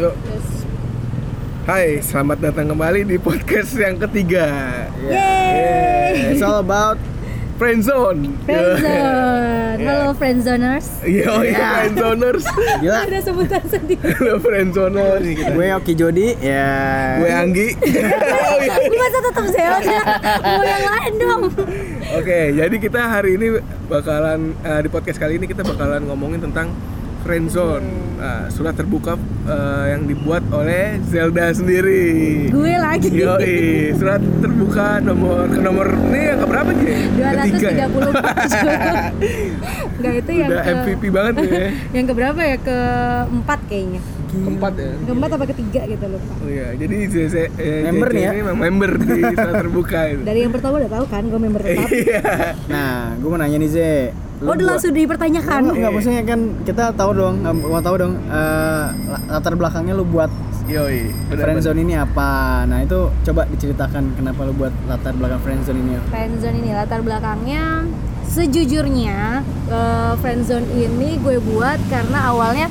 Yuk. Hai, selamat datang kembali di podcast yang ketiga. Yeay. It's all about friendzone. Friendzone. Halo friendzoners. Yo, iya friendzoners. Gila, Ada sebutan sendiri. Halo friendzoners. gue Oki Jody ya. Gue Anggi. Oh, iya. Masa tetap saya Mau yang lain dong. Oke, jadi kita hari ini bakalan eh, di podcast kali ini kita bakalan ngomongin tentang friendzone. Nah, surat terbuka eh, yang dibuat oleh Zelda sendiri. Gue lagi. Yoi, surat terbuka nomor ke nomor ini yang keberapa sih? Ketiga ya? 234 Enggak itu yang Udah ke MVP banget nih ya. Yang keberapa ya? Keempat kayaknya. Keempat ya. Keempat apa ketiga gitu lupa. Oh iya, jadi JC, eh, Member nih ya? ini memang member di surat terbuka itu. Dari yang pertama udah tahu kan gue member tetap. Iya. Nah, gue mau nanya nih Ze. Oh, udah langsung dipertanyakan. Enggak, enggak maksudnya kan kita tahu dong, mau tahu dong eh, latar belakangnya lu buat Yoi. friendzone ini apa. Nah, itu coba diceritakan kenapa lu buat latar belakang friendzone ini. friendzone ini latar belakangnya sejujurnya eh, friendzone ini gue buat karena awalnya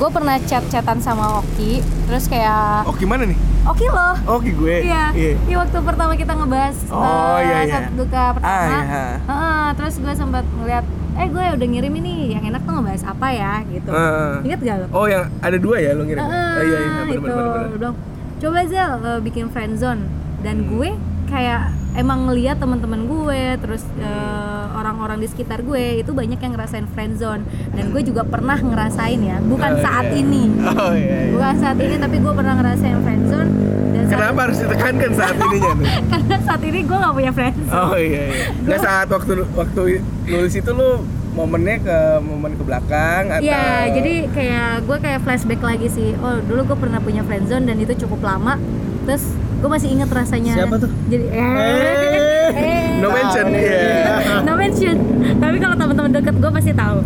gue pernah chat-chatan sama Oki terus kayak Oh gimana nih? Oki loh Oh ki gue. Iya, iya waktu pertama kita ngebahas Oh, eh, iya, iya. Sabtu duka pertama. Ah, iya. Heeh, terus gue sempat ngeliat, eh gue udah ngirim ini yang enak tuh ngebahas apa ya gitu. Heeh. Ingat gak lo? Oh yang ada dua ya lo ngirim? Heeh, Oh, iya iya benar itu. benar. Dia bilang, coba Zel eh, bikin friendzone dan Hmm. gue kayak emang ngeliat teman-teman gue terus eh, orang-orang di sekitar gue itu banyak yang ngerasain friendzone dan gue juga pernah ngerasain ya bukan Oh, saat iya. ini Oh iya. iya. bukan saat ini tapi gue pernah ngerasain friendzone dan saat- Kenapa harus ditekankan saat ininya tuh? karena saat ini gue gak punya friendzone Oh iya iya. Nggak saat waktu waktu nulis itu lo momennya ke momen ke belakang atau? Iya, jadi kayak gue kayak flashback lagi sih. Oh, dulu gue pernah punya friendzone dan itu cukup lama. Terus gue masih inget rasanya. Siapa tuh? Jadi eh, Eh. eh. No mention, Tahu. iya. no mention. Tapi kalau teman-teman deket gue pasti tahu.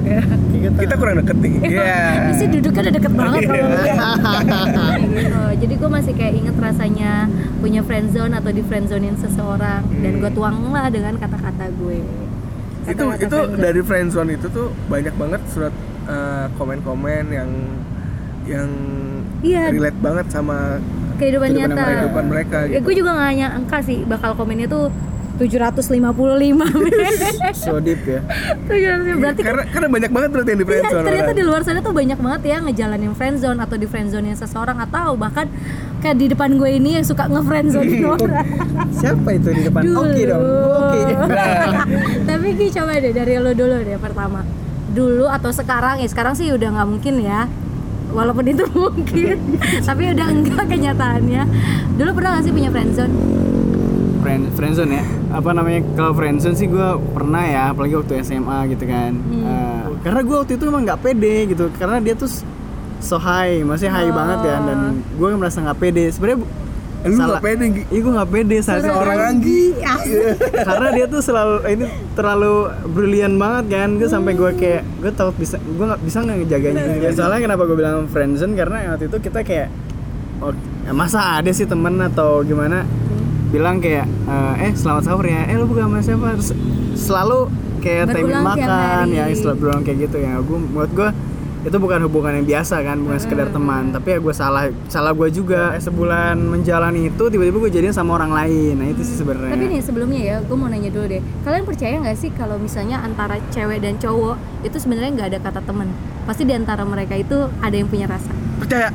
Kita kurang deket nih. Iya. Ini sih duduknya udah deket banget Iya. sama gue. gitu. Jadi gue masih kayak inget rasanya punya friendzone atau di friendzonein seseorang dan gue tuang lah dengan kata-kata gue. itu Kata-kata itu friendzone. dari friendzone itu tuh banyak banget surat eh, komen-komen yang yang Iya. relate banget sama kehidupan, Kehidupan nyata. kehidupan mereka Ya gitu. gue juga gak nyangka sih bakal komennya tuh 755 So deep ya. 755 berarti kan karena karena banyak banget berarti yang di Iya, friendzone ternyata orang. di luar sana tuh banyak banget ya ngejalanin friendzone atau di friendzone seseorang atau bahkan kayak di depan gue ini yang suka ngefriendzone orang. Siapa itu di depan? Dulu. Oki dong. Oki. Nah, Tapi Ki coba deh dari lo dulu deh pertama. Dulu atau sekarang ya sekarang sih udah nggak mungkin ya. Walaupun itu mungkin, tapi udah enggak kenyataannya. Dulu pernah gak sih punya friendzone? Friend, friendzone ya. Apa namanya? Kalau friendzone sih gue pernah ya, apalagi waktu SMA gitu kan. Hmm. Eh, karena gue waktu itu emang nggak pede gitu, karena dia tuh so high, masih high Oh. banget ya, dan gue merasa nggak pede. Sebenarnya lu nggak pede Gi. Iya gue nggak pede saat Suara orang Anggi. karena dia tuh selalu ini terlalu brilian banget kan. Gue sampai gue kayak gue tahu bisa gue nggak bisa nggak ngejaganya ya, soalnya kenapa gue bilang friendzone? Karena waktu itu kita kayak oh, ya masa ada sih temen atau gimana? Bilang kayak eh selamat sahur ya. Eh lu bukan sama siapa? Terus selalu kayak timing makan ya selalu berulang kayak gitu ya. Gue buat gue itu bukan hubungan yang biasa kan bukan sekedar teman tapi ya gue salah salah gue juga Eh, sebulan menjalani itu tiba-tiba gue jadian sama orang lain nah itu sih sebenarnya Tapi nih sebelumnya ya, gue mau nanya dulu deh. Kalian percaya nggak sih kalau misalnya antara cewek dan cowok itu sebenarnya nggak ada kata temen? Pasti di antara mereka itu ada yang punya rasa. Percaya,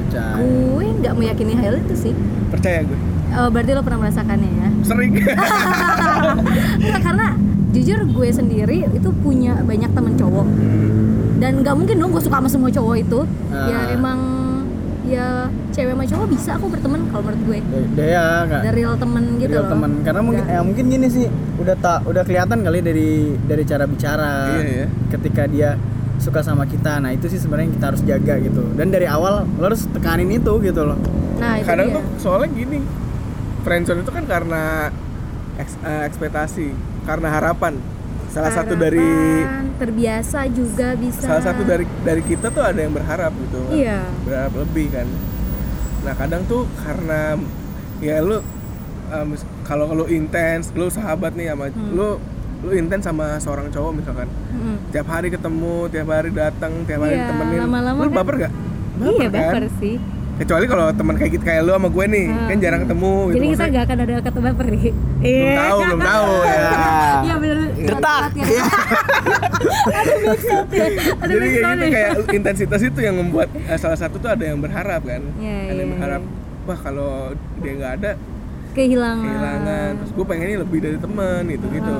Percaya. Gue nggak meyakini hal itu sih. percaya gue. Eh, berarti lo pernah merasakannya ya? Sering. Nggak, karena jujur gue sendiri itu punya banyak temen cowok dan nggak mungkin dong gue suka sama semua cowok itu. Ya Ah. emang ya cewek sama cowok bisa aku berteman kalau menurut gue. Dia ya nggak Dari real temen gitu real loh. teman karena mungkin ya mungkin gini sih udah tak udah kelihatan kali dari dari cara bicara Iya, iya. ketika dia suka sama kita nah itu sih sebenarnya kita harus jaga gitu dan dari awal lo harus tekanin itu gitu loh Nah itu Kadang dia. tuh soalnya gini, friendzone itu kan karena eks- eh, ekspektasi, karena harapan. Salah satu dari Harapan, terbiasa juga bisa salah satu dari dari kita tuh ada yang berharap gitu kan. Iya. berharap lebih kan nah kadang tuh karena ya lu um, kalau lu intens lu sahabat nih sama Hmm. lu lu intens sama seorang cowok misalkan Mm-mm. tiap hari ketemu tiap hari datang tiap hari Iya, temenin lama-lama lu kan- baper gak iya kan? baper sih kecuali kalau teman kayak gitu kayak lu sama gue nih Ah. kan jarang ketemu gitu jadi kita maksudnya. nggak akan ada kata baper nih belum tahu belum tahu ya Iya bener Gertak. ya. Ada mixed ya. Ada jadi kayak gitu ya. kayak intensitas itu yang membuat eh, salah satu tuh ada yang berharap kan Iya, ada yang iya, berharap wah kalau dia nggak ada kehilangan. kehilangan terus gue pengennya lebih dari teman gitu gitu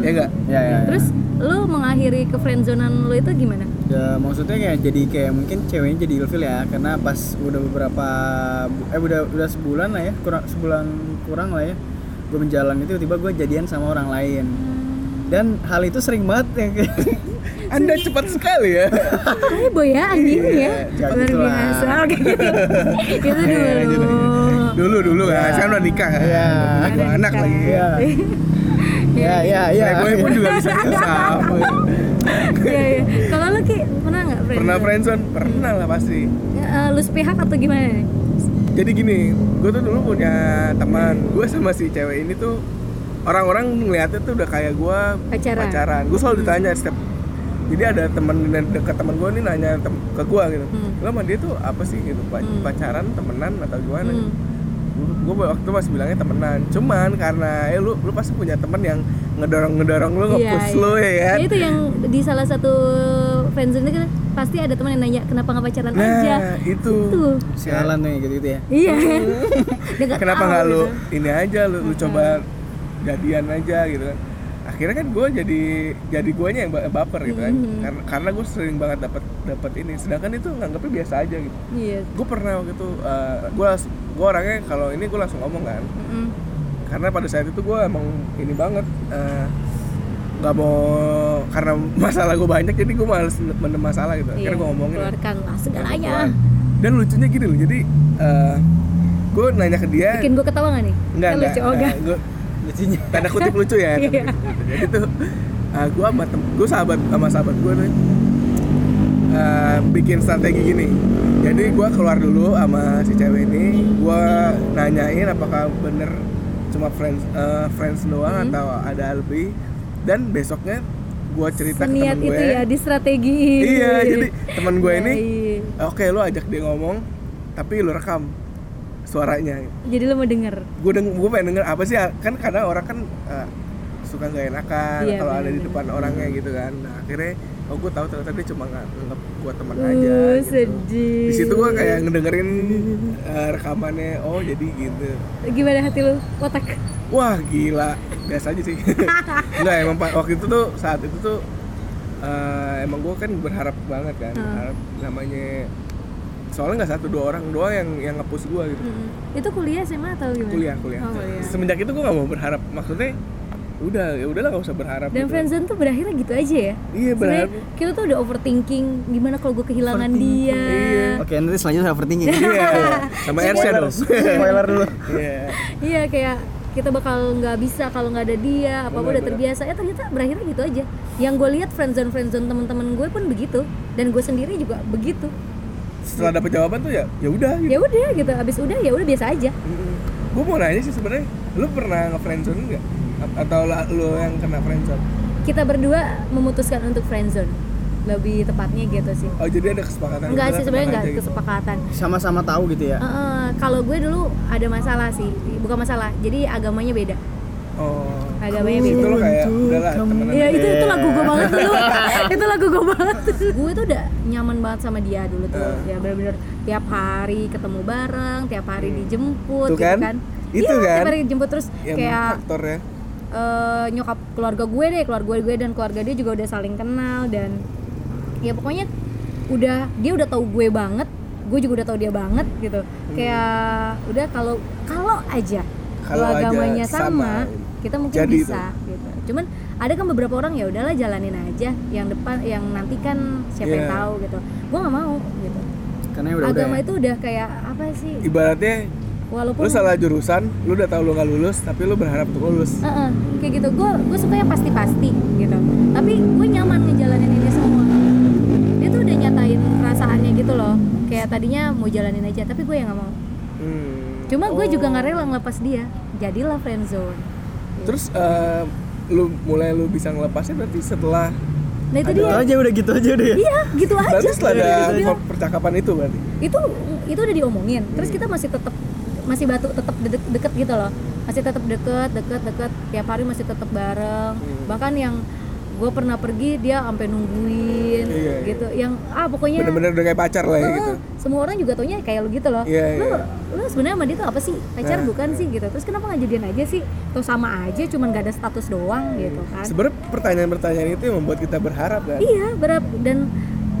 ya enggak ya ya, ya. Terus lu mengakhiri ke friendzonan lu itu gimana? ya maksudnya kayak jadi kayak mungkin ceweknya jadi ilfil ya karena pas udah beberapa eh udah udah sebulan lah ya kurang sebulan kurang lah ya gue menjalan itu tiba-tiba gue jadian sama orang lain dan hal itu sering banget ya anda cepat sekali ya Kayak boy ya anjing Iya, ya. Luar biasa. Oke gitu. Itu Iya, dulu. Dulu dulu. Kan sekarang udah nikah. Kan Iya. Udah dua anak lagi. Ya ya ya ya gue pun juga bisa sama Iya iya. Kalau lu Ki pernah nggak pernah friendzone pernah lah pasti. Eh, lu sepihak atau gimana nih? jadi gini gue tuh dulu punya teman. Gue sama si cewek ini tuh orang-orang ngeliatnya tuh udah kayak gue Pacaran. gue selalu ditanya setiap jadi ada teman dekat teman gue nih nanya tem- ke gue gitu. Hmm. lo sama dia tuh apa sih gitu? Hmm. pacaran temenan atau gimana? Hmm. Gue waktu itu masih bilangnya temenan cuman karena eh lu lu pasti punya temen yang ngedorong ngedorong lu nge-push Iya, lu iya. ya kan Ya, itu yang di salah satu itu kan pasti ada teman yang nanya kenapa nggak pacaran nah aja. itu Tuh. sialan nih gitu gitu ya Iya. Kenapa nggak lu gitu. ini aja lu, lu coba jadian aja gitu kan akhirnya kan gue jadi jadi guanya yang ba- baper gitu kan Mhm. karena karena gue sering banget dapat dapat ini sedangkan itu nganggapnya biasa aja gitu Iya. gue pernah waktu itu gue gue orangnya kalau ini gue langsung ngomong kan Mm-mm. karena pada saat itu gue emang ini banget eh, nggak mau karena masalah gue banyak jadi gue males mendem masalah gitu akhirnya Iya, gue ngomongin Keluarkanlah Keluar. segalanya. dan lucunya gini loh jadi gue nanya ke dia Bikin gue ketawa nggak nih? enggak Kan enggak lucu, oh, enggak. gue lucunya tanda kutip lucu ya tanda Iya. kutip lucu. jadi tuh gue sama gue sahabat sama sahabat gue tuh eh, bikin strategi gini jadi gue keluar dulu sama si cewek ini gue nanyain apakah bener cuma friends eh, friends doang Hmm. atau ada lebih dan besoknya gue cerita ke Seniat temen gue itu ya di strategi. iya jadi temen gue Iya, ini iya. oke lu ajak dia ngomong tapi lu rekam suaranya Jadi lo mau denger. gue deng gue pengen denger apa sih kan kadang orang kan eh, suka nggak enakan Iya, kalau ada di depan orangnya gitu kan nah, akhirnya oh gue tahu ternyata dia cuma nganggap gue teman Uh, aja gitu. sedih. di situ gue kayak ngedengerin eh, rekamannya oh jadi gitu Gimana hati lu? Kotak. wah gila biasa aja sih nggak emang waktu itu tuh saat itu tuh eh, emang gue kan berharap banget kan Hmm. berharap namanya soalnya nggak satu dua orang doang yang yang ngepush gue gitu Mm-mm. Itu kuliah SMA atau gimana? kuliah kuliah Oh, kuliah. semenjak itu gue nggak mau berharap maksudnya udah ya udahlah nggak usah berharap Dan gitu. friendzone tuh berakhirnya gitu aja ya. iya berharap kita tuh udah overthinking gimana kalau gue kehilangan dia. Iya. oke nanti selanjutnya overthinking. Iya sama Ersha dong. Spoiler dulu. Iya. Iya kayak kita bakal nggak bisa kalau nggak ada dia apa apa udah terbiasa. Ya ternyata berakhirnya gitu aja. Yang gue lihat friendzone friendzone teman-teman gue pun begitu. Dan gue sendiri juga begitu. Setelah dapet jawaban tuh ya ya udah gitu. Ya udah gitu. Abis udah ya udah biasa aja. Gue mau nanya sih sebenarnya lu pernah nge-friendzone nggak atau lu yang kena friendzone kita berdua memutuskan untuk friendzone lebih tepatnya gitu sih. Oh jadi ada kesepakatan enggak Udah, sih sebenarnya tenang enggak gitu. kesepakatan. Sama-sama tahu gitu ya? Eh, eh, kalau gue dulu ada masalah sih. Bukan masalah jadi agamanya beda. Oh. Agamanya itu beda. lo kayak udahlah temenan Iya itu itu lagu gue banget tuh itu lagu gue banget. Gue tuh udah nyaman banget sama dia dulu tuh. Eh. ya bener-bener tiap hari ketemu bareng tiap hari dijemput Tuh gitu kan? kan. Itu Iya, kan? tiap hari dijemput terus yang kayak faktornya eh, nyokap keluarga gue deh keluarga gue dan keluarga dia juga udah saling kenal dan ya pokoknya udah dia udah tahu gue banget gue juga udah tahu dia banget gitu. Kayak udah kalau kalau aja kalau agamanya sama, sama, kita mungkin jadi bisa gitu. Cuman ada kan beberapa orang ya udahlah jalanin aja yang depan yang nanti kan siapa yang Iya. tahu gitu. Gue nggak mau gitu. Karena udah agama udah itu udah kayak apa sih? Ibaratnya walaupun lu salah jurusan lu udah tahu lu nggak lulus tapi lu berharap untuk lulus. Heeh, kayak gitu. Gue gue suka yang pasti-pasti gitu. Tapi gue nyaman ngejalanin ini semua. Dia tuh udah nyatain perasaannya gitu loh. Kayak tadinya mau jalanin aja tapi gue yang nggak mau. Hmm. cuma gue Oh. juga nggak rela ngelepas dia. Jadilah friendzone terus eh, lu mulai lu bisa ngelepasnya berarti setelah nah itu gitu dia. Aja udah gitu aja deh iya gitu aja. berarti setelah ada Gue bilang, percakapan itu berarti? Itu itu udah diomongin. Terus kita masih tetap masih batu tetap deket, deket gitu loh. Masih tetap deket deket deket. Tiap hari masih tetap bareng. Hmm. bahkan yang gue pernah pergi dia sampai nungguin Iya, iya. gitu. yang ah pokoknya bener-bener udah kayak pacar lah ya gitu. "Ah, semua orang juga taunya kayak lu gitu loh. Iya, lu iya. lu sebenarnya sama dia tuh apa sih? Pacar Nah. bukan sih gitu. Terus kenapa nggak jadian aja sih? Tuh sama aja cuman gak ada status doang gitu kan? Sebenarnya pertanyaan-pertanyaan itu yang membuat kita berharap kan? Iya berap dan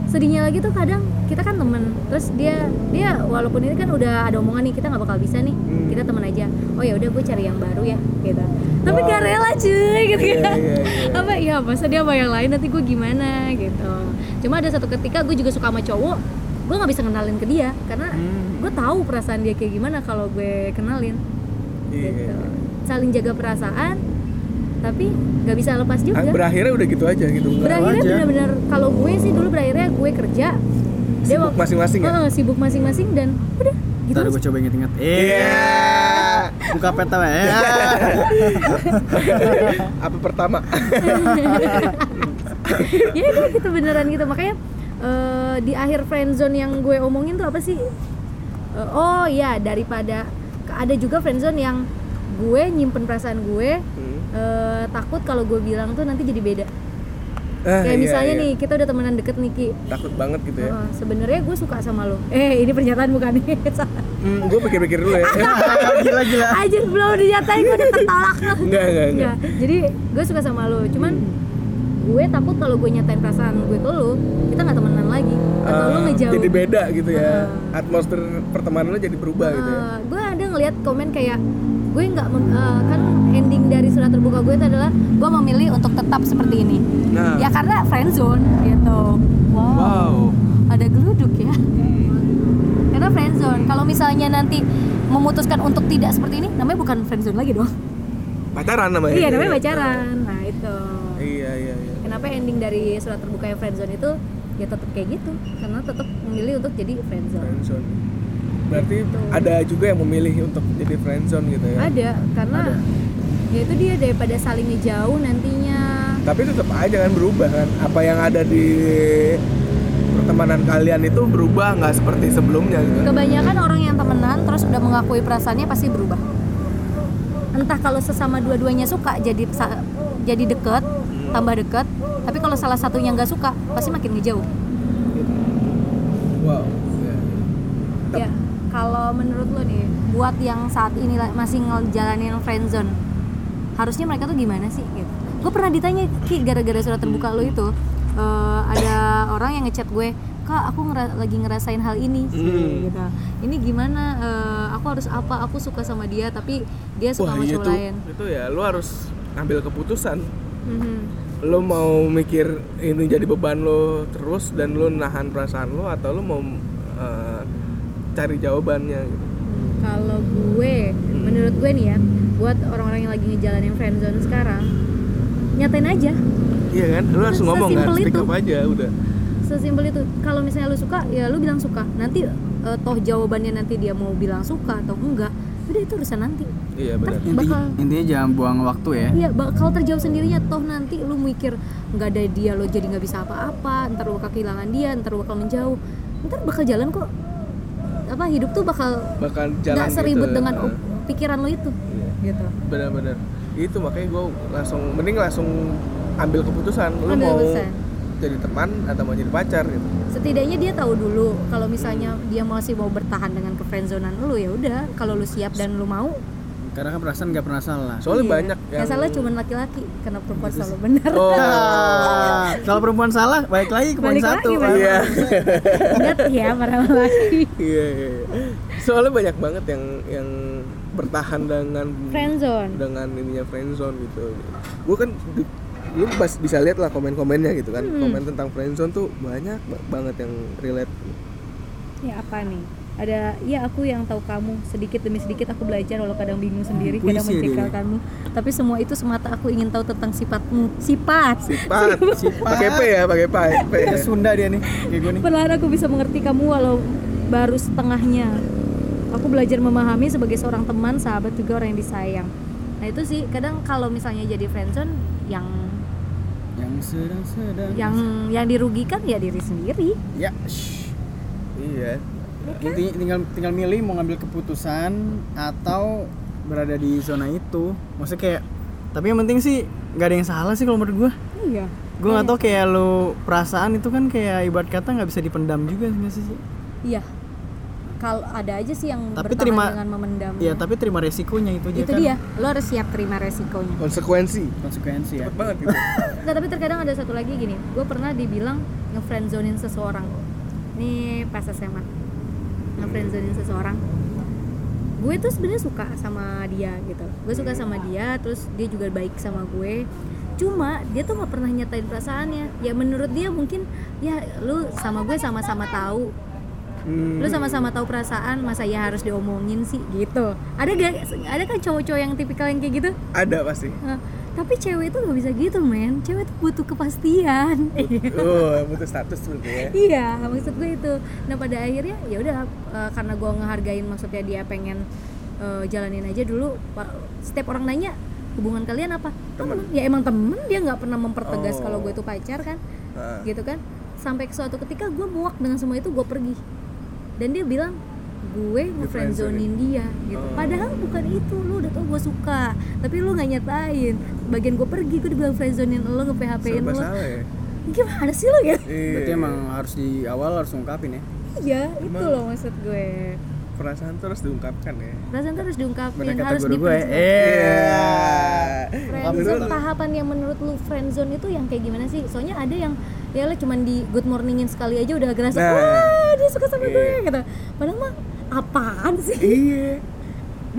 sedihnya lagi tuh kadang kita kan temen terus dia dia walaupun ini kan udah ada omongan nih kita nggak bakal bisa nih Hmm. kita temen aja oh ya udah gue cari yang baru ya gitu tapi Wow. gak rela cuy gitu Iya, kan iya, iya. apa ya masa dia sama yang lain nanti gue gimana gitu cuma ada satu ketika gue juga suka sama cowok gue nggak bisa kenalin ke dia karena Hmm. gue tahu perasaan dia kayak gimana kalau gue kenalin Iya, gitu iya. saling jaga perasaan tapi nggak bisa lepas juga Ah, berakhirnya udah gitu aja gitu berakhirnya benar-benar kalau gue sih dulu berakhirnya gue kerja dia Sibuk waktu- masing-masing ya? Heeh, sibuk masing-masing dan udah gitu aja. gue coba inget-inget. Iya. Buka peta ya. Apa pertama? ya udah gitu beneran gitu makanya eh, di akhir friendzone yang gue omongin tuh apa sih Eh, oh ya daripada ada juga friendzone yang gue nyimpen perasaan gue Eh, takut kalau gue bilang tuh nanti jadi beda Ah, kayak iya, misalnya iya. nih kita udah temenan deket nih Ki takut banget gitu ya. Heeh, sebenarnya gue suka sama lo eh ini pernyataan bukan nih Hmm, gue pikir-pikir dulu ya. gila gila. aja belum dinyatain gue udah tertolak enggak, enggak, enggak. Enggak, jadi gue suka sama lo cuman gue takut kalau gue nyatain perasaan gue ke lo kita nggak temenan lagi atau lo Ah, ngejauh Jadi beda gitu ya. Ah. Atmosfer pertemanan lo jadi berubah gitu ya. Gue ada ngeliat komen kayak gue nggak eh, kan ending dari surat terbuka gue itu adalah gue memilih untuk tetap seperti ini Nah. ya karena friendzone gitu wow, Wow. ada geluduk ya Hmm. karena friendzone kalau misalnya nanti memutuskan untuk tidak seperti ini namanya bukan friendzone lagi dong Pacaran namanya. iya namanya pacaran nah itu Iya, iya, iya. kenapa ending dari surat terbuka yang friendzone itu ya tetap kayak gitu karena tetap memilih untuk jadi friendzone Friendzone. Berarti Gitu. ada juga yang memilih untuk jadi friendzone gitu ya. ada karena Ada. Ya itu dia daripada saling ngejauh nantinya Tapi tetap aja kan berubah kan. Apa yang ada di pertemanan kalian itu berubah nggak seperti sebelumnya gitu. kebanyakan orang yang temenan terus udah mengakui perasaannya pasti berubah entah kalau sesama dua-duanya suka jadi jadi deket tambah deket tapi kalau salah satunya nggak suka pasti makin ngejauh Wow. Iya. ya kalau menurut lo nih buat yang saat ini masih ngejalanin friendzone harusnya mereka tuh gimana sih gitu gue pernah ditanya ki gara-gara surat terbuka lo itu eh, ada orang yang ngechat gue kak aku ngera- lagi ngerasain hal ini sih Hmm. gitu ini gimana eh, aku harus apa aku suka sama dia tapi dia suka Wah, sama iya cowok lain Itu ya lu harus ambil keputusan. Mhm. Lo mau mikir ini jadi beban lo terus dan lo nahan perasaan lo atau lo mau eh, cari jawabannya gitu. kalau gue menurut gue nih ya buat orang-orang yang lagi ngejalanin friendzone sekarang nyatain aja Iya kan? Lo harus ngomong kan, speak itu. up aja udah. sesimpel itu kalau misalnya lu suka ya lu bilang suka nanti eh, toh jawabannya nanti dia mau bilang suka atau enggak udah itu urusan nanti Iya benar. Intinya, bakal intinya jangan buang waktu ya. iya bakal terjawab sendirinya toh nanti lu mikir nggak ada dia lo jadi nggak bisa apa-apa ntar lu bakal kehilangan dia ntar lu bakal menjauh ntar bakal jalan kok apa hidup tuh bakal Bakal jalan nggak seribut gitu. dengan op- pikiran lo itu. Gitu Benar-benar. Itu makanya gue langsung mending langsung ambil keputusan lo Ambil mau keputusan. jadi teman atau mau jadi pacar gitu. setidaknya dia tahu dulu kalau misalnya dia masih mau bertahan dengan kefriendzonan lu ya udah kalau lu siap dan lu mau Karena kan perasaan nggak pernah salah. Soalnya iya. banyak yang yang salah cuma laki-laki karena perempuan selalu benar Oh. Kalau perempuan salah, balik lagi ke poin Balik satu. lagi, balik Iya. ingat ya para laki Iya, iya. iya. Soalnya banyak banget yang yang bertahan dengan friendzone dengan ininya friendzone gitu. Gue kan lu pas bisa lihat lah komen-komennya gitu kan. Hmm. Komen tentang friendzone tuh banyak ba- banget yang relate. ya apa nih ada ya aku yang tahu kamu sedikit demi sedikit aku belajar walau kadang bingung sendiri Puisi kadang dia. mencengkelkanmu tapi semua itu semata aku ingin tahu tentang sifatmu sifat Sifat, pakai P ya, pakai P. P ya. Sunda dia nih, nih. Perlahan aku bisa mengerti kamu walau baru setengahnya. Aku belajar memahami sebagai seorang teman, sahabat juga orang yang disayang. Nah itu sih kadang kalau misalnya jadi friendzone yang Yang sedang-sedang. yang yang dirugikan ya diri sendiri. Ya. shh. Iya. Intinya tinggal tinggal milih mau ngambil keputusan atau berada di zona itu. Maksudnya kayak tapi yang penting sih nggak ada yang salah sih kalau menurut gua. iya Gue nggak tau kayak lu perasaan itu kan kayak ibarat kata nggak bisa dipendam juga sih? iya kalau ada aja sih yang Tapi terima- dengan memendam. Iya tapi terima resikonya itu aja itu kan. dia lo harus siap terima resikonya. Konsekuensi. Konsekuensi ya. cepet banget gitu. Nggak, tapi terkadang ada satu lagi gini gue pernah dibilang ngefriendzonin seseorang. Ini pas SMA ngefriendzonin seseorang. Gue tuh sebenarnya suka sama dia gitu. Gue suka sama dia terus dia juga baik sama gue. Cuma dia tuh nggak pernah nyatain perasaannya. Ya menurut dia mungkin ya lu sama gue sama-sama tahu Hmm. lu sama-sama tahu perasaan masa ya harus diomongin sih gitu. Ada gak ada kan cowok-cowok yang tipikal yang kayak gitu? Ada pasti. Nah, tapi cewek itu nggak bisa gitu men. Cewek itu butuh kepastian. Oh butuh status sebenarnya ya? Iya maksud gue itu. Nah pada akhirnya ya udah eh, karena gue ngehargain maksudnya dia pengen eh, jalanin aja dulu setiap orang nanya hubungan kalian apa? Temen. ya emang temen. Dia nggak pernah mempertegas Oh. kalau gue itu pacar kan? Ah. gitu kan? Sampai ke suatu ketika gue muak dengan semua itu gue pergi dan dia bilang gue ngefriendzonin dia gitu. Oh. padahal bukan itu. Lu udah tau gue suka tapi lu nggak nyatain. Bagian gue pergi gue dibilang friendzonin lo nge PHP in lo salah ya? Gimana sih lo ya? Iya. Berarti emang harus di awal harus ngungkapin ya. iya itu loh maksud gue perasaan tuh harus diungkapkan ya perasaan tuh harus diungkapin kata harus guru gue. Eh. Friendzone tahapan yang menurut lu friendzone itu yang kayak gimana sih? Soalnya ada yang ya lo cuman di good morningin sekali aja udah ngerasa Nah. wah dia suka sama gue Iya. gitu. Padahal mah apaan sih? iya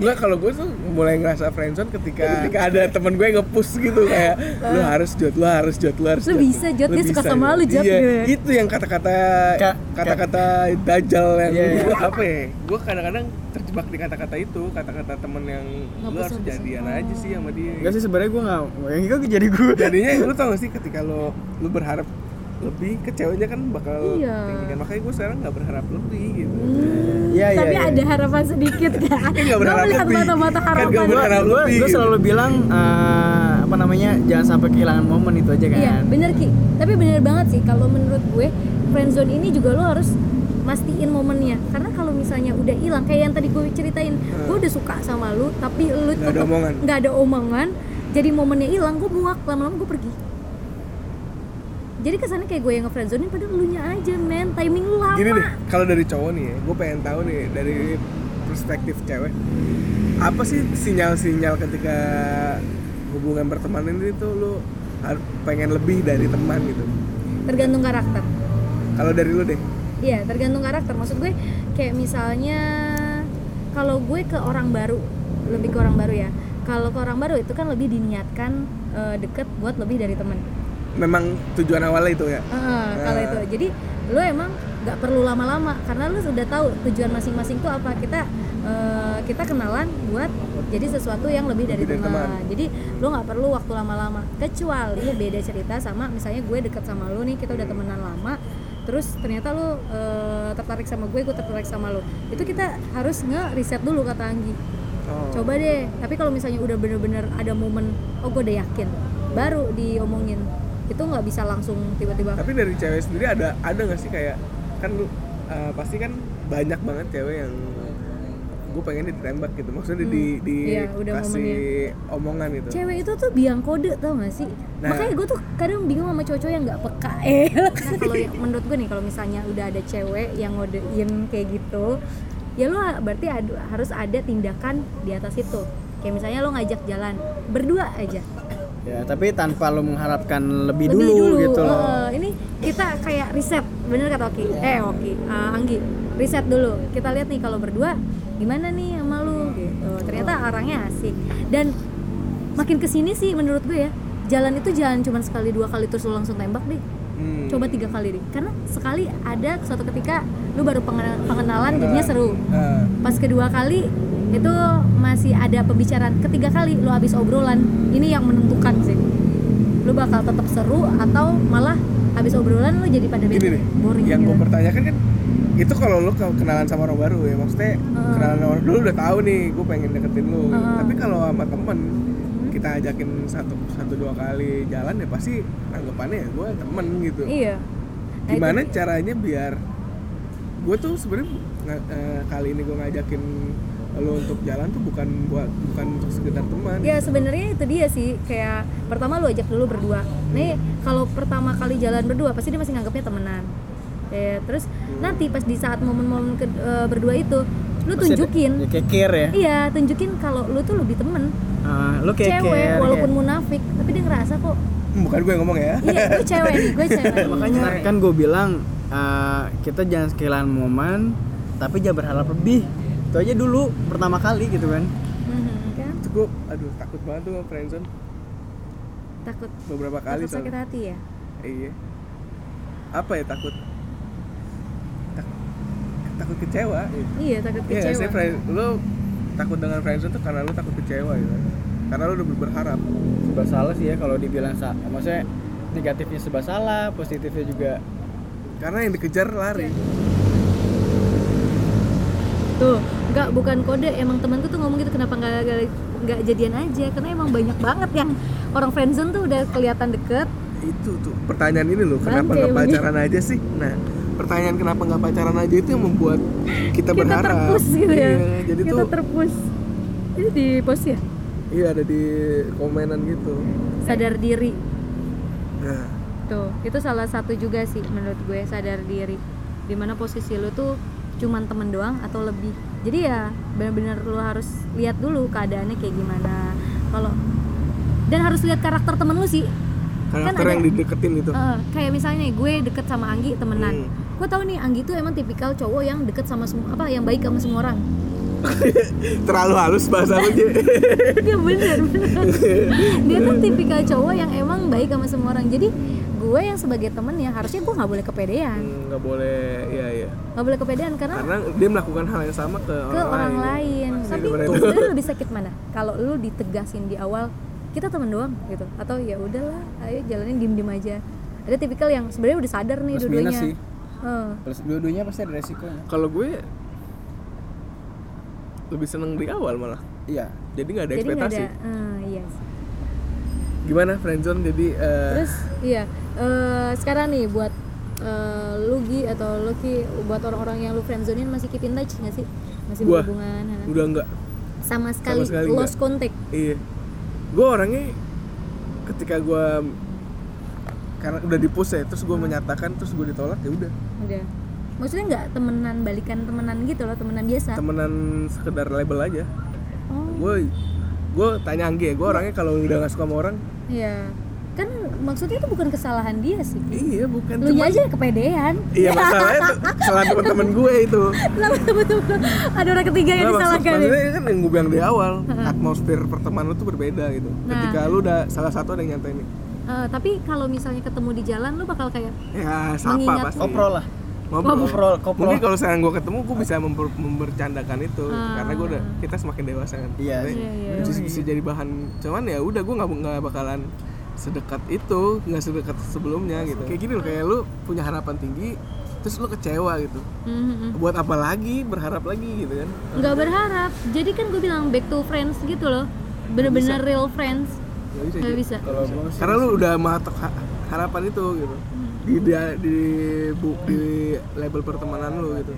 Enggak kalau gue tuh mulai ngerasa friendzone ketika ketika ada temen gue nge-push gitu kayak lu harus jod, lu harus jod, lu harus Lu bisa, Jod, dia suka sama lu, Jod, Iya, gitu ya. itu yang kata-kata Ka- kata-kata dajal yang Iya, iya. apa ya? Gue kadang-kadang terjebak di kata-kata itu, kata-kata temen yang lu harus jadian aja sih sama dia. Enggak sih sebenarnya gue nggak. Yang itu jadi gue. Jadinya lu tau gak sih ketika lo lu berharap lebih ke ceweknya kan bakal Iya. tinggi kan makanya gue sekarang nggak berharap lebih gitu Iya iya. Tapi iya. ada harapan sedikit kan? Kan nggak Gue berharap melihat lebih. mata-mata Kan harapan. berharap. gue lebih gue gitu. selalu bilang eh, apa namanya jangan sampai kehilangan momen itu aja kan Iya, bener Ki. Tapi bener banget sih kalau menurut gue friendzone ini juga lo harus mastiin momennya karena kalau misalnya udah hilang kayak yang tadi gue ceritain gue udah suka sama lu tapi lu Nggak ada omongan. nggak ada omongan jadi momennya hilang gue muak lama-lama gue pergi jadi kesannya kayak gue yang ngefriendzonin padahal lu nya aja men timing lu lama gini deh kalau dari cowok nih gue pengen tahu nih dari perspektif cewek apa sih sinyal-sinyal ketika hubungan pertemanan ini tuh lu pengen lebih dari teman gitu tergantung karakter kalau dari lu deh Iya, tergantung karakter. Maksud gue kayak misalnya kalau gue ke orang baru, lebih ke orang baru ya. Kalau ke orang baru itu kan lebih diniatkan eh, deket buat lebih dari temen. Memang tujuan awalnya itu ya Heeh, kalau Ah. itu. Jadi lo emang nggak perlu lama-lama karena lo sudah tahu tujuan masing-masing itu apa. Kita eh, kita kenalan buat jadi sesuatu yang lebih dari, Lebih dari teman. teman. Jadi lo nggak perlu waktu lama-lama. Kecuali beda cerita sama misalnya gue deket sama lo nih kita udah temenan lama. Terus ternyata lo eh, tertarik sama gue, gue tertarik sama lo. Itu kita harus nge-reset dulu kata Anggi. oh. Coba deh. Tapi kalau misalnya udah bener-bener ada momen, oh gue udah yakin, baru diomongin. Itu nggak bisa langsung tiba-tiba. tapi dari cewek sendiri ada ada nggak sih kayak kan lu uh, pasti kan banyak banget cewek yang gue pengen ditembak gitu. Maksudnya di di Iya, udah kasih omongan gitu. Cewek itu tuh biang kode tau gak sih? Nah. makanya gue tuh kadang bingung sama cowok-cowok yang nggak peka eh. Nah kalau menurut gue nih kalau misalnya udah ada cewek yang ngodein kayak gitu ya lo berarti ada- harus ada tindakan di atas itu. Kayak misalnya lo ngajak jalan berdua aja ya tapi tanpa lo mengharapkan lebih, lebih dulu, dulu, gitu loh. Eh, ini kita kayak riset. Bener kata Oki? Eh Oki eh, Anggi riset dulu. Kita lihat nih kalau berdua gimana nih sama lu gitu. Ternyata orangnya asik. Dan makin ke sini sih menurut gue ya jalan itu jangan cuma sekali dua kali terus lu langsung tembak deh. Hmm. coba tiga kali deh. Karena sekali ada suatu ketika lu baru pengen- pengenalan jadinya seru. Ah. pas kedua kali itu masih ada pembicaraan ketiga kali lu habis obrolan ini yang menentukan sih lu bakal tetap seru atau malah habis obrolan lu jadi pada gini bete nih boring yang gitu. gue pertanyakan kan itu kalau lu ke- kenalan sama orang baru ya maksudnya Heeh. kenalan orang dulu udah tahu nih gue pengen deketin lu Heeh. tapi kalau sama temen kita ajakin satu satu dua kali jalan ya pasti anggapannya ya gue temen gitu iya Nah, gimana itu- caranya biar gue tuh sebenarnya eh, kali ini gue ngajakin lo untuk jalan tuh bukan buat bukan untuk sekedar teman. Ya sebenarnya itu dia sih. Kayak pertama lu ajak dulu berdua. Nih kalau pertama kali jalan berdua pasti dia masih nganggapnya temenan. Ya terus nanti pas di saat momen-momen ke- eh, berdua itu lu Pasti tunjukin. ya, kayak care ya? Iya tunjukin kalau lu tuh lebih temen. Ah, lu kayak cewek care, walaupun kayak- munafik tapi dia ngerasa kok Hmm, bukan gue yang ngomong ya. Iya gue cewek nih gue cewek. Makanya kan gue bilang eh, kita jangan kehilangan momen tapi jangan berharap lebih itu aja dulu pertama kali gitu kan Mhm, kan itu gue aduh takut banget tuh sama friendzone takut beberapa kali takut sakit soalnya. hati ya iya apa ya takut Tak- takut kecewa gitu. iya takut Iya, kecewa saya friend, lu takut dengan friendzone tuh karena lu takut kecewa gitu. Karena lu udah berharap. serba salah sih ya kalau dibilang sa maksudnya negatifnya serba salah positifnya juga Karena yang dikejar lari. tuh nggak bukan kode. Emang temanku tuh ngomong gitu kenapa nggak nggak- jadian aja. Karena emang banyak banget yang orang friendzone tuh udah kelihatan deket. Itu tuh pertanyaan ini loh, kenapa nggak pacaran aja sih? Nah, pertanyaan kenapa nggak pacaran aja itu yang membuat kita, kita berharap. terpus gitu ya. Iya, jadi kita tuh terpus. Itu di post ya? Iya ada di komenan gitu. sadar diri. Nah, tuh itu salah satu juga sih menurut gue sadar diri. Di mana posisi lu tuh cuman temen doang atau lebih jadi ya benar-benar lu harus lihat dulu keadaannya kayak gimana. Kalau dan harus lihat karakter temen lu sih. Karakter ada- yang dideketin itu. Eh, kayak misalnya gue deket sama Anggi temenan. Hmm. gue tahu nih Anggi tuh emang tipikal cowok yang deket sama semua apa yang baik sama semua orang. Terlalu halus bahasa lu, dia bener bener. Dia tuh tipikal cowok yang emang baik sama semua orang. Jadi gue yang sebagai temen ya harusnya gue nggak boleh kepedean Hmm, nggak boleh, iya iya. nggak boleh kepedean karena Karena dia melakukan hal yang sama ke, ke orang lain tapi Daripada itu. sebenarnya lebih sakit mana kalau lu ditegasin di awal kita temen doang gitu atau ya udahlah ayo jalanin diem diem aja ada tipikal yang sebenarnya udah sadar nih Plus dua-duanya minus sih. Plus dua-duanya pasti ada resikonya Kalau gue lebih seneng di awal malah. iya Jadi nggak ada jadi ekspektasi. ada eh, iya sih. Gimana friendzone jadi eh, terus iya eh, sekarang nih buat eh, lu Gi atau lu Ki buat orang-orang yang lu friendzonein masih keep in touch nggak sih? Masih Gua. berhubungan ha? udah enggak sama sekali, sekali lost contact? Iya. Gue orangnya ketika gue karena udah dipus ya terus gue menyatakan terus gue ditolak ya udah. Udah. Maksudnya nggak temenan balikan temenan gitu loh temenan biasa? Temenan sekedar label aja. Oh. Gue gue tanya Anggi ya gue orangnya kalau udah gak suka sama orang iya maksudnya itu bukan kesalahan dia sih. Iya bukan. Lu cuman- aja kepedean. Iya masalahnya tuh kesalahan teman-teman gue itu. Betul-betul? Ada orang ketiga yang Nah, maksud- disalahkan ya. maksudnya kan yang gue bilang di awal atmosfer pertemanan tuh berbeda gitu. Nah. ketika lu udah salah satu ada yang nyantai nih Eh, tapi kalau misalnya ketemu di jalan lu bakal kayak ya sapa Mengingat- pasti. koprol lah. Ngobrol. Koprol Mungkin kalau sekarang gue ketemu, gue bisa memper- membercandakan itu. Ah. karena gue udah kita semakin dewasa kan. Iya, iya, iya. bisa, bisa jadi bahan. Cuman ya udah gue nggak nggak bakalan sedekat itu, nggak sedekat sebelumnya gitu. Kayak gini loh, kayak lu punya harapan tinggi, terus lu kecewa gitu. mhm. Buat apa lagi? Berharap lagi gitu kan? nggak berharap jadi kan gue bilang back to friends gitu loh bener-bener real friends Nggak bisa. Ji. bisa kalau sih Karena lu udah matok ha- harapan itu gitu. Di di di, bu, di label pertemanan lu gitu.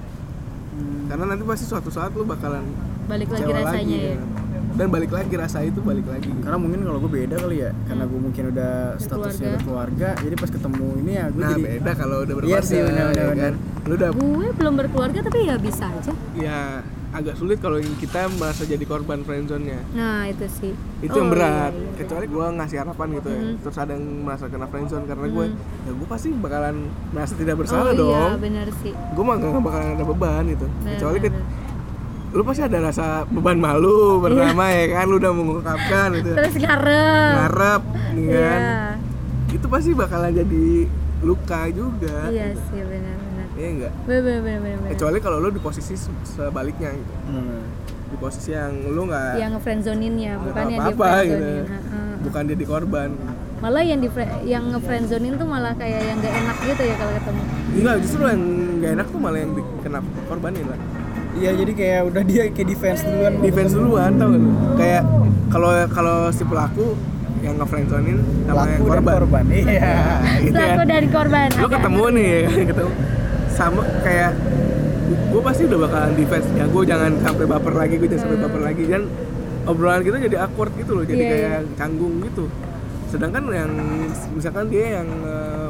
Karena nanti pasti suatu saat lu bakalan balik lagi rasanya ya kan. Dan balik lagi rasa itu balik lagi. Karena mungkin kalau gue beda kali ya karena gue mungkin udah statusnya berkeluarga jadi pas ketemu ini ya gue nah jadi beda kalau udah Iya berkeluarga sih, benar, benar, ya kan? lu udah gue belum berkeluarga tapi ya bisa aja. Ya agak sulit kalau kita merasa jadi korban friendzone-nya nah itu sih. Itu Oh, yang berat. iya, iya. kecuali gua ngasih harapan gitu ya. Mhm. terus ada yang merasa kena friendzone karena gue Mhm. ya gue pasti bakalan merasa tidak oh bersalah iya dong. benar sih. Gue mah gak bakalan ada beban gitu. Benar, kecuali ke- benar. Lu pasti ada rasa beban malu pertama ya kan? Lu udah mengungkapkan gitu. Terus ngarep. Ngarep iya. kan? Itu pasti bakalan jadi luka juga. Iya sih benar-benar. Iya enggak benar benar benar kecuali kalau lu di posisi se- sebaliknya gitu. Hmm. di posisi yang lu nggak yang ngefriendzoninnya bukan yang di apa-apa gitu. friendzonin Ha-ha. bukan jadi korban. Malah yang di yang ngefriendzonin tuh malah kayak yang gak enak gitu ya kalau ketemu. Enggak justru yang nggak enak tuh malah yang di- kena korbanin lah iya jadi kayak udah dia kayak defense duluan. Defense duluan tau gak lu? Kayak kalau kalau si pelaku yang ngefriendzonin sama yang pelaku dan korban, korban iya. Gitu ya. Pelaku dari korban lu Ada- ketemu nih ketemu sama kayak gue pasti udah bakalan defense. Ya gue jangan sampai baper lagi gue jangan sampai baper lagi. Dan obrolan kita jadi awkward gitu loh jadi Iya, kayak canggung gitu. Sedangkan yang misalkan dia yang eh,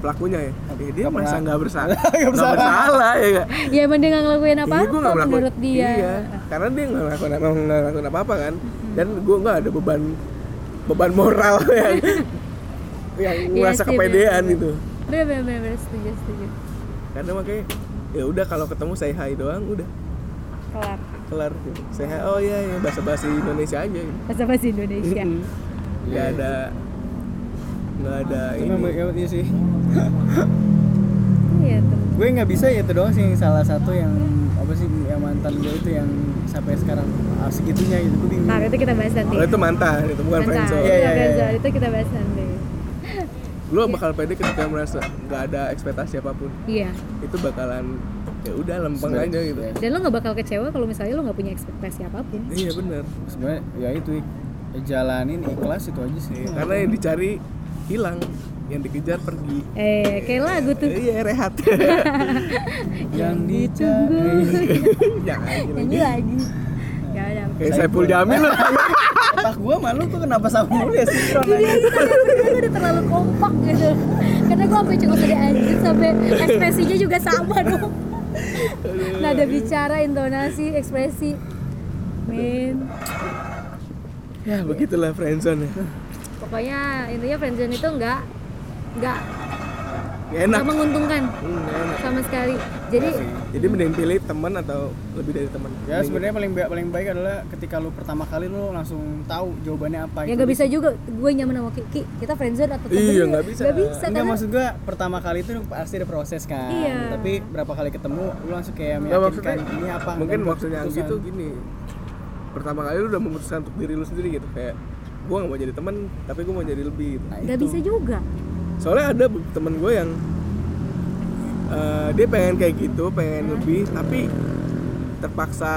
pelakunya ya, ya dia merasa nggak bersalah Nggak bersalah. bersalah ya nggak ya emang dia nggak ngelakuin apa Iya, apa gua nggak melakukan- menurut dia Iya, karena dia nggak melakukan emang nggak melakukan apa-apa kan. Dan gue nggak ada beban beban moral yang yang Iya merasa sih, kepedean bener. gitu. bener bener bener, bener setuju setuju Karena makanya ya udah kalau ketemu say hi doang udah kelar kelar gitu. Say hi oh iya ya bahasa bahasa Indonesia aja gitu. bahasa bahasa Indonesia. Nggak ada nggak ada Cuma ini. ya, iya sih iya tuh gue nggak bisa ya itu doang sih salah satu yang apa sih yang mantan gue itu yang sampai sekarang ah, segitunya gitu gue bingung nah itu kita bahas nanti Oh itu mantan itu bukan Mantan. friendzone. Iya, Iya, iya, iya. itu kita bahas nanti Lu bakal pede ketika merasa nggak ada ekspektasi apa pun. iya Itu bakalan ya udah lempeng aja gitu. dan lo nggak bakal kecewa kalau misalnya lo nggak punya ekspektasi apa pun Iya benar. sebenarnya ya itu jalanin ikhlas itu aja sih Iya, karena yang dicari hilang, yang dikejar pergi. eh kayak lagu tuh. Iya rehat. yang gitu. nyanyi lagi ya udah Kayak Saiful Jamil lah. otak gue malu tuh kenapa sama lu ya sinkron aja kita berdua udah terlalu kompak gitu. Karena gue sampai cukup tadi anjir sampai ekspresinya juga sama dong. Nada bicara, intonasi, ekspresi. Men ya begitulah friendzone ya. Pokoknya intinya friendzone itu enggak Enggak, Nggak enak. enggak menguntungkan Hmm, nggak enak. sama sekali Jadi Jadi mending pilih teman atau lebih dari teman. ya sebenarnya paling baik paling baik adalah ketika lu pertama kali lu langsung tahu jawabannya apa ya itu. nggak bisa juga gue nyaman sama Kiki kita friendzone atau temen Iya, nggak bisa. nggak bisa Enggak karena maksud gua pertama kali itu pasti ada proses kan. Iya. Tapi berapa kali ketemu lu langsung kayak Nggak, meyakinkan maksudnya, ini apa. mungkin maksudnya Anggi keputusan. tuh gini. Pertama kali lu udah memutuskan untuk diri lu sendiri gitu kayak gua nggak mau jadi teman tapi gua mau jadi lebih gitu. Nah, itu. bisa juga soalnya ada temen gue yang eh, dia pengen kayak gitu pengen lebih tapi terpaksa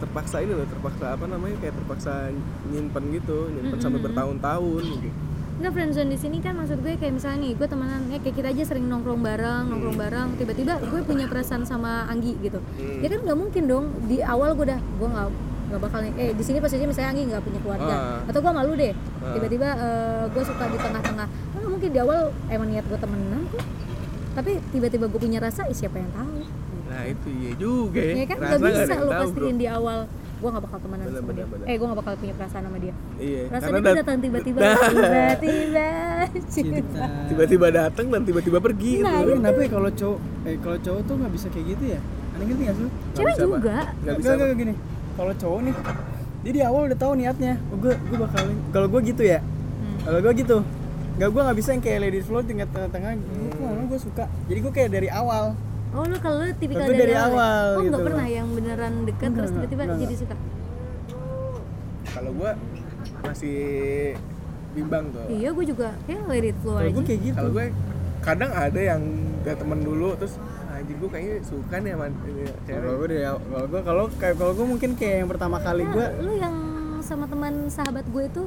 terpaksa ini loh terpaksa apa namanya kayak terpaksa nyimpen gitu nyimpen sampai bertahun-tahun gitu. Enggak friendzone di sini kan maksud gue kayak misalnya nih gue temenan ya kayak kita aja sering nongkrong bareng nongkrong bareng tiba-tiba gue punya perasaan sama Anggi gitu Hmm. ya kan nggak mungkin dong di awal gue udah gue nggak nggak bakal eh di sini posisinya misalnya Anggi nggak punya keluarga Ah. atau gue malu deh Ah. tiba-tiba eh, gue suka di tengah-tengah nggak mungkin di awal emang niat gue temenan kok tapi tiba-tiba gue punya rasa eh, siapa yang tahu nah itu iya juga ya, ya kan Rasa nggak bisa lo bro. pastiin di awal gue nggak bakal temenan Bener, sama bener, dia bener. eh gue nggak bakal punya perasaan sama dia iya tuh dat- datang tiba-tiba Nah, tiba-tiba cinta tiba-tiba datang dan tiba-tiba pergi Nah, gitu. Tapi kenapa ya kalau cowok eh kalau cowok tuh nggak bisa kayak gitu ya? Aneh ngerti nggak sih? Cewek juga nggak Nggak bisa nggak gini. Kalau cowok nih, dia di awal udah tahu niatnya. Oh, gue gue bakal kalau gue gitu ya. Hmm. Kalau gue gitu, nggak gue nggak bisa yang kayak ladies flow tingkat tengah-tengah. Gue kok gue suka. Jadi gue kayak dari awal. Oh lu kalau tipikal dari, dari awal, ya? awal Oh nggak gitu pernah loh. yang beneran deket Enggak, terus tiba-tiba enggak, jadi suka kalau gue masih bimbang tuh Iya gue juga kayak let it flow Kalau aja gue kayak gitu. kalau gue kadang ada yang udah temen dulu terus "Ah, anjing gue kayaknya suka nih sama cewek. Kalau gue awal- kalau gue kalau kayak kalau gue mungkin kayak yang pertama kali Nah, gue lu yang sama teman sahabat gue itu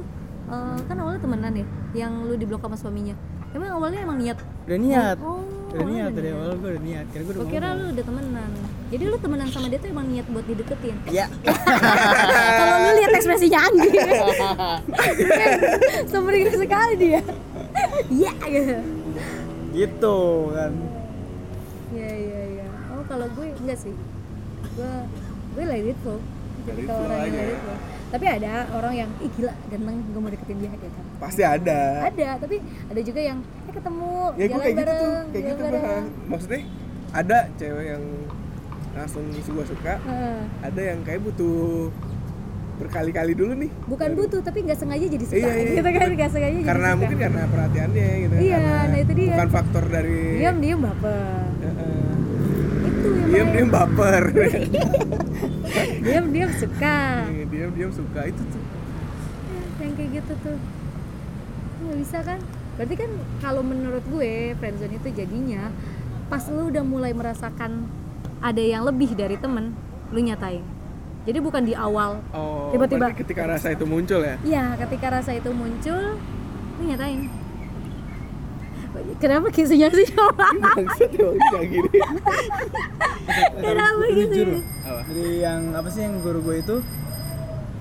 eh, kan awalnya temenan ya yang lu diblok sama suaminya. Emang awalnya emang niat? Udah niat. oh Udah niat dari awal gue udah niat. Kira gue udah kira lu udah temenan. Jadi lu temenan sama dia tuh emang niat buat dideketin? Iya. kalau lu lihat ekspresinya Anggi sumringah sekali dia. Iya gitu. Gitu kan. Enggak sih. Gue gue let it flow. Jadi flow orang yang let ya. it flow. Tapi ada orang yang ih gila ganteng gue mau deketin dia gitu. pasti ada Ada tapi ada juga yang eh ketemu ya jalan kayak gitu bareng, tuh kayak gitu bareng. Maksudnya ada cewek yang langsung gue suka Heeh. ada yang kayak butuh berkali-kali dulu nih Bukan butuh tapi nggak sengaja jadi suka Iya, iya. gitu kan nggak sengaja jadi karena suka. mungkin karena perhatiannya gitu Iya, karena nah itu dia. bukan faktor dari diam diam baper. Itu yang diam diam baper. Diam diam suka. diam diam suka. Itu tuh. Yang kayak gitu tuh. Nggak bisa kan? Berarti kan kalau menurut gue friendzone itu jadinya pas lu udah mulai merasakan ada yang lebih dari temen lu nyatain. Jadi bukan di awal. Oh Tiba-tiba. berarti ketika rasa itu muncul ya? Iya, ketika rasa itu muncul lu nyatain kenapa kisunya sih? Bangsat emang kayak gini. kenapa gitu jadi yang apa sih yang guru gue itu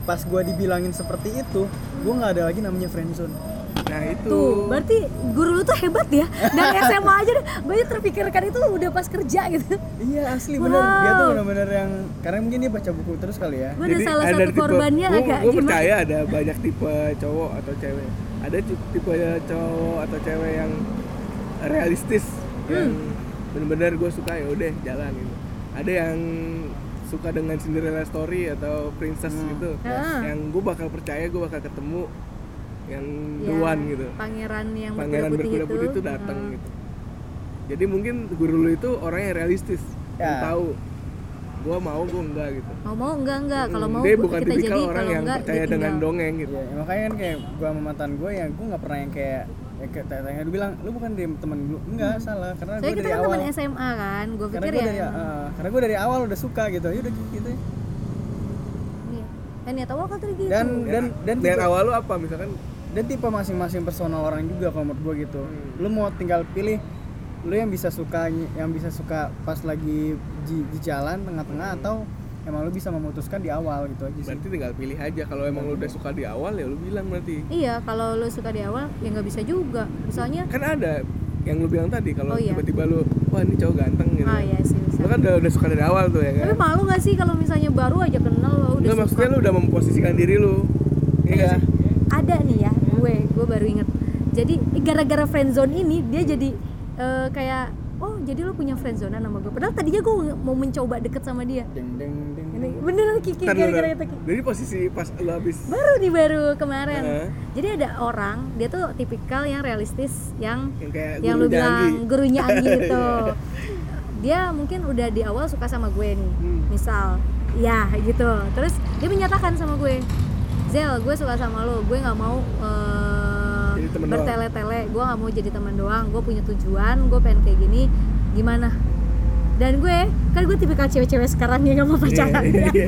pas gue dibilangin seperti itu gue nggak ada lagi namanya friendzone. Nah itu. tuh berarti guru lu tuh hebat ya. Dari SMA aja deh. Gue terpikirkan itu udah pas kerja gitu. Iya asli bener. Dia tuh Wow. bener-bener yang karena mungkin dia baca buku terus kali ya. Gue ada salah satu korbannya gua, agak gua gimana? percaya ada banyak tipe cowok atau cewek. Ada ti- tipe cowok atau cewek yang realistis yang Hmm. bener-bener gue suka ya udah jalan gitu. Ada yang suka dengan Cinderella story atau princess Hmm. gitu. Ah. Yang gue bakal percaya gue bakal ketemu yang Ya, gitu. pangeran yang Pangeran berkuda putih, putih itu datang Hmm. gitu. Jadi mungkin guru lu itu orang yang realistis, yang Ya. tahu gue mau gue enggak gitu. mau mau enggak enggak kalau mau dia bukan kita jadi orang yang enggak percaya dengan dongeng gitu. Ya, makanya kan kayak gue sama mantan gue ya gue nggak pernah yang kayak ya kayak tanya lu bilang lu bukan dari temen lu? Enggak salah karena gue kita dari kan awal. Teman SMA kan gue karena pikir gue ya dari eh, karena gue dari awal udah suka gitu. Ya udah gitu iya. kan niat awal kan tadi gitu. Dan dan dan Dan tipe, awal lu apa misalkan? Dan tipe masing-masing personal orang juga kalau menurut gue gitu. Hmm. lu mau tinggal pilih lu yang bisa suka yang bisa suka pas lagi di, di jalan tengah-tengah atau emang lu bisa memutuskan di awal gitu aja sih berarti tinggal pilih aja kalau emang lu udah suka di awal ya lu bilang berarti. iya kalau lu suka di awal ya nggak bisa juga misalnya Kan ada yang lu bilang tadi kalau Oh, iya. tiba-tiba lu wah ini cowok ganteng gitu. ah iya sih bisa Lu kan udah, udah suka dari awal tuh ya kan. tapi malu gak sih kalau misalnya baru aja kenal lo udah Nggak, maksudnya lu udah memposisikan diri lu. Iya sih? ada nih ya gue gue baru inget jadi gara-gara friendzone ini dia jadi eh, kayak oh jadi lu punya friendzone sama gue padahal tadinya gue mau mencoba deket sama dia deng deng beneran Kiki gara-gara itu Ki. Jadi posisi pas lu habis. Baru nih baru kemarin. Heeh. jadi ada orang dia tuh tipikal yang realistis yang yang kayak yang lu bilang Janggi. gurunya Anggi itu Iya. dia mungkin udah di awal suka sama gue nih Hmm. misal. Ya gitu. Terus dia menyatakan sama gue Zel gue suka sama lo gue nggak mau temen bertele-tele. Gue nggak mau jadi teman doang. Gue punya tujuan gue pengen kayak gini. Gimana dan gue kan gue tipikal cewek-cewek sekarang yang gak mau pacaran Iya, iya.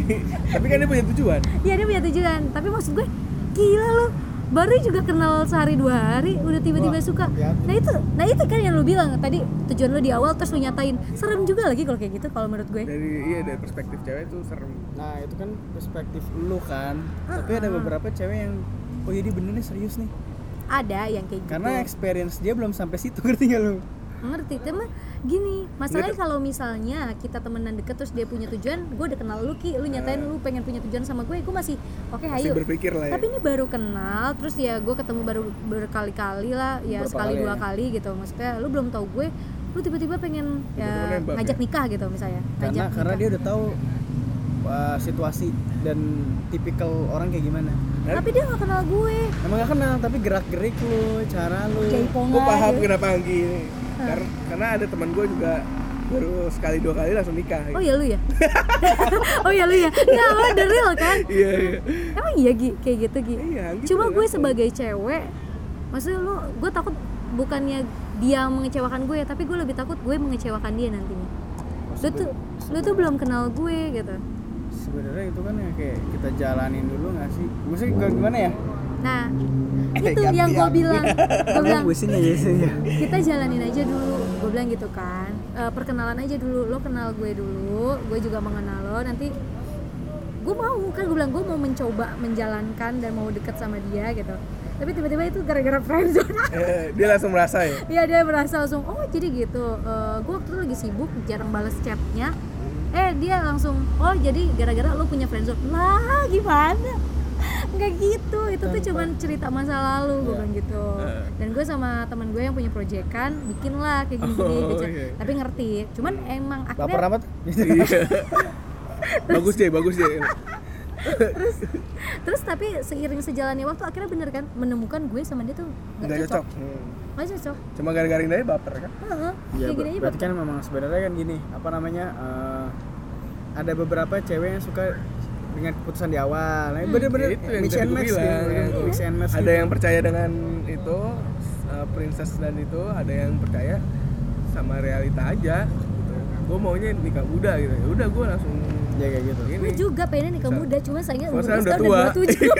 Tapi kan dia punya tujuan. Iya dia punya tujuan, tapi maksud gue gila lo baru juga kenal sehari dua hari udah tiba-tiba Wah, suka. hati-hati. Nah itu, nah itu kan yang lu bilang tadi tujuan lu di awal terus lu nyatain serem juga lagi kalau kayak gitu kalau menurut gue. Dari iya dari perspektif cewek tuh serem. nah itu kan perspektif lu kan tapi ada beberapa cewek yang oh jadi bener nih serius nih Ada yang kayak gitu. karena experience dia belum sampai situ ngerti gak lu ngerti cuma gini masalahnya Nggak- kalau misalnya kita temenan deket terus dia punya tujuan gue udah kenal lu ki lu nyatain lu pengen punya tujuan sama gue gue masih oke Masih ayo berpikir lah ya. tapi ini baru kenal terus ya gue ketemu baru berkali-kali lah ya Berapa sekali kali dua ya? kali gitu maksudnya lu belum tahu gue lu tiba-tiba pengen ya nembak ngajak ya? nikah gitu misalnya karena ngajak karena nikah. dia udah tahu uh, situasi dan tipikal orang kayak gimana tapi dia gak kenal gue emang gak kenal tapi gerak gerik lu cara lu Gue paham gitu. kenapa Anggi. Karena, karena ada teman gue juga baru sekali dua kali langsung nikah. oh iya lu ya? Oh iya lu ya? Nggak lo the real kan? Iya iya. emang iya Gi? Kayak gitu Gi? Iya, Anggi cuma gue sebagai cewek maksudnya lu gue takut bukannya dia mengecewakan gue tapi gue lebih takut gue mengecewakan dia nantinya. Lu tuh lu tuh belum kenal gue gitu. Sebenarnya itu kan ya kayak kita jalanin dulu gak sih? Maksudnya gimana ya nah itu Ganti yang gue bilang. Gue bilang aja sih. Kita jalanin aja dulu. Gue bilang gitu kan. Eh, perkenalan aja dulu. Lo kenal gue dulu. Gue juga mengenal lo. Nanti gue mau. Kan gue bilang gue mau mencoba menjalankan dan mau deket sama dia gitu. Tapi tiba-tiba itu gara-gara friendzone Eh, dia langsung merasa ya. Iya dia merasa langsung oh jadi gitu. Eh, gue waktu itu lagi sibuk jarang balas chatnya. Eh dia langsung oh jadi gara-gara lo punya friendzone lah gimana nggak gitu itu tuh Tanpa- cuman cerita masa lalu gue Iya. bilang gitu dan gue sama teman gue yang punya proyekan bikin lah kayak gini gini Oh, gitu. iya. tapi ngerti cuman emang baper akhirnya amat Iya. bagus deh, bagus deh. terus tapi seiring sejalannya waktu akhirnya bener kan menemukan gue sama dia tuh Nggak cocok. cocok Hmm. cocok Cuma gara-gara ini aja baper kan? Heeh, Iya, kayak gini aja berarti baper. kan memang sebenarnya kan gini, apa namanya? eh, ada beberapa cewek yang suka dengan keputusan di awal. Nah, Hmm. bener-bener itu yang mix and match gitu, ya. mix and match. Ada gitu. yang percaya dengan itu uh, princess dan itu, ada yang percaya sama realita aja. Gitu. Gue maunya nikah muda gitu. Ya udah gue langsung ya kayak gitu Ini. Gue juga pengen nikah muda, cuma sayangnya umur sekarang udah tua. udah 27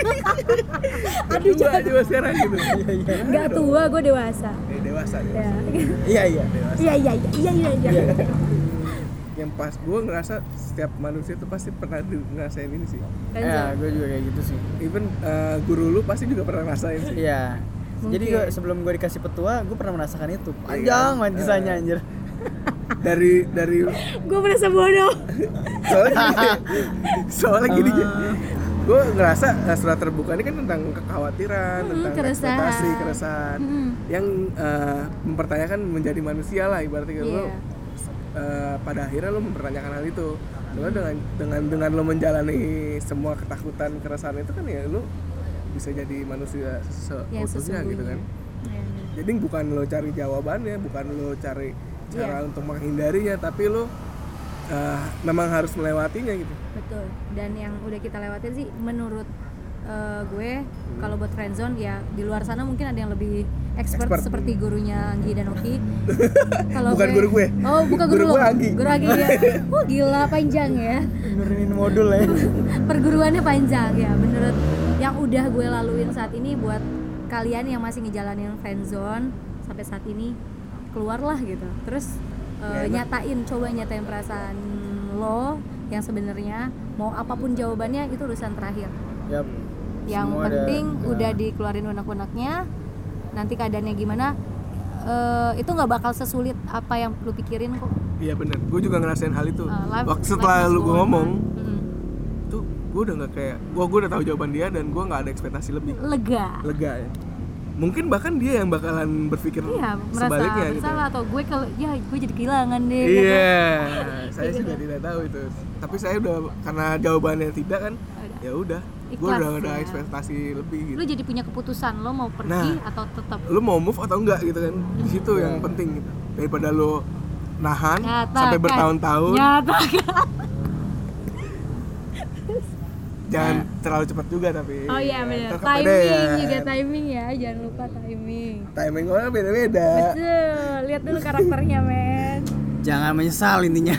Aduh jangan coba sekarang gitu. Gak tua, gue dewasa Eh, dewasa Ya. dewasa. iya iya Iya iya iya iya iya iya pas gue ngerasa setiap manusia tuh pasti pernah ngerasain ini sih. Kan, ya gue juga kayak gitu sih. Even eh, guru lu pasti juga pernah ngerasain sih. iya. Jadi gua, sebelum gue dikasih petua gue pernah merasakan itu. Panjang banget kisahnya anjir. Dari dari Gue merasa bodoh. Soalnya gini, soalnya gini. Ah. gue ngerasa eh, surat terbuka ini kan tentang kekhawatiran Hmm, tentang keresahan. ekspektasi keresahan. Hmm. yang eh, mempertanyakan menjadi manusia lah ibaratnya gitu lo Eh, pada akhirnya lo mempertanyakan hal itu Soalnya dengan dengan dengan lo menjalani semua ketakutan keresahan itu kan ya lo bisa jadi manusia Yang seutuhnya gitu kan Iya. jadi bukan lo cari jawabannya bukan lo cari cara Iya. untuk menghindarinya tapi lo eh, memang harus melewatinya gitu Betul. Dan yang udah kita lewatin sih menurut eh, gue kalau buat friendzone ya di luar sana mungkin ada yang lebih expert, Expert. seperti gurunya Anggi dan Oki. kalau Bukan guru gue. Oh, bukan guru, Guru lo. gue Anggi. Guru Anggi ya. Wah, gila panjang ya. nurunin modul ya Perguruannya panjang ya. Menurut yang udah gue laluin saat ini buat kalian yang masih ngejalanin friendzone sampai saat ini keluarlah gitu. Terus enak. nyatain coba nyatain perasaan lo yang sebenarnya mau apa pun jawabannya itu urusan terakhir Yap. yang Semua ada- penting ya. udah dikeluarin unek-uneknya nanti keadaannya gimana eh, itu nggak bakal sesulit apa yang lu pikirin kok Iya bener, gue juga ngerasain hal itu. Life- Waktu setelah lu gue on. ngomong, tuh gue udah nggak kayak, gue gue udah tahu jawaban dia dan gue nggak ada ekspektasi lebih. lega Lega ya. Mungkin bahkan dia yang bakalan berpikir iya merasa sebaliknya gitu. atau gue kalau ya gue jadi kehilangan deh gitu. Iya, saya sudah tidak tahu itu. Tapi saya udah karena jawabannya tidak kan, ya udah. Gue udah ada ya. ekspektasi lebih gitu. lu jadi punya keputusan lo mau pergi Nah. atau tetap Lu mau move atau enggak gitu kan? Di situ yang Iya. penting gitu. Daripada lu nahan Nyatakan. sampai bertahun-tahun, nyatakan jangan terlalu cepat juga tapi. oh iya benar timing kepedean. juga timing ya jangan lupa timing timing orang beda-beda. betul lihat dulu karakternya men jangan menyesal intinya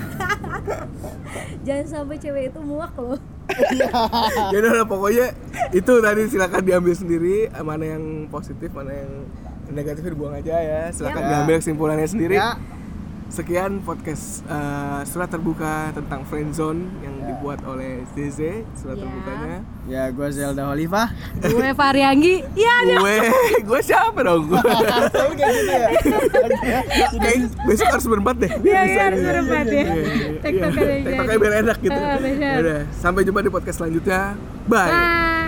jangan sampai cewek itu muak loh ya udah pokoknya itu tadi silakan diambil sendiri mana yang positif mana yang negatif dibuang aja ya. Silakan Ya. diambil kesimpulannya sendiri. Ya sekian podcast eh, surat terbuka tentang friendzone yang dibuat oleh ZZ surat Ya. terbukanya. Ya gue Zelda Olivah gue Varianggi iya gue gue siapa dong? Gue kayak gitu ya? Kayak besok harus berempat deh. Iya, iya, harus berempat ya. Iya, iya, iya. Tektokannya biar enak gitu. Ah. Yaudah, sampai jumpa di podcast selanjutnya. Bye. Bye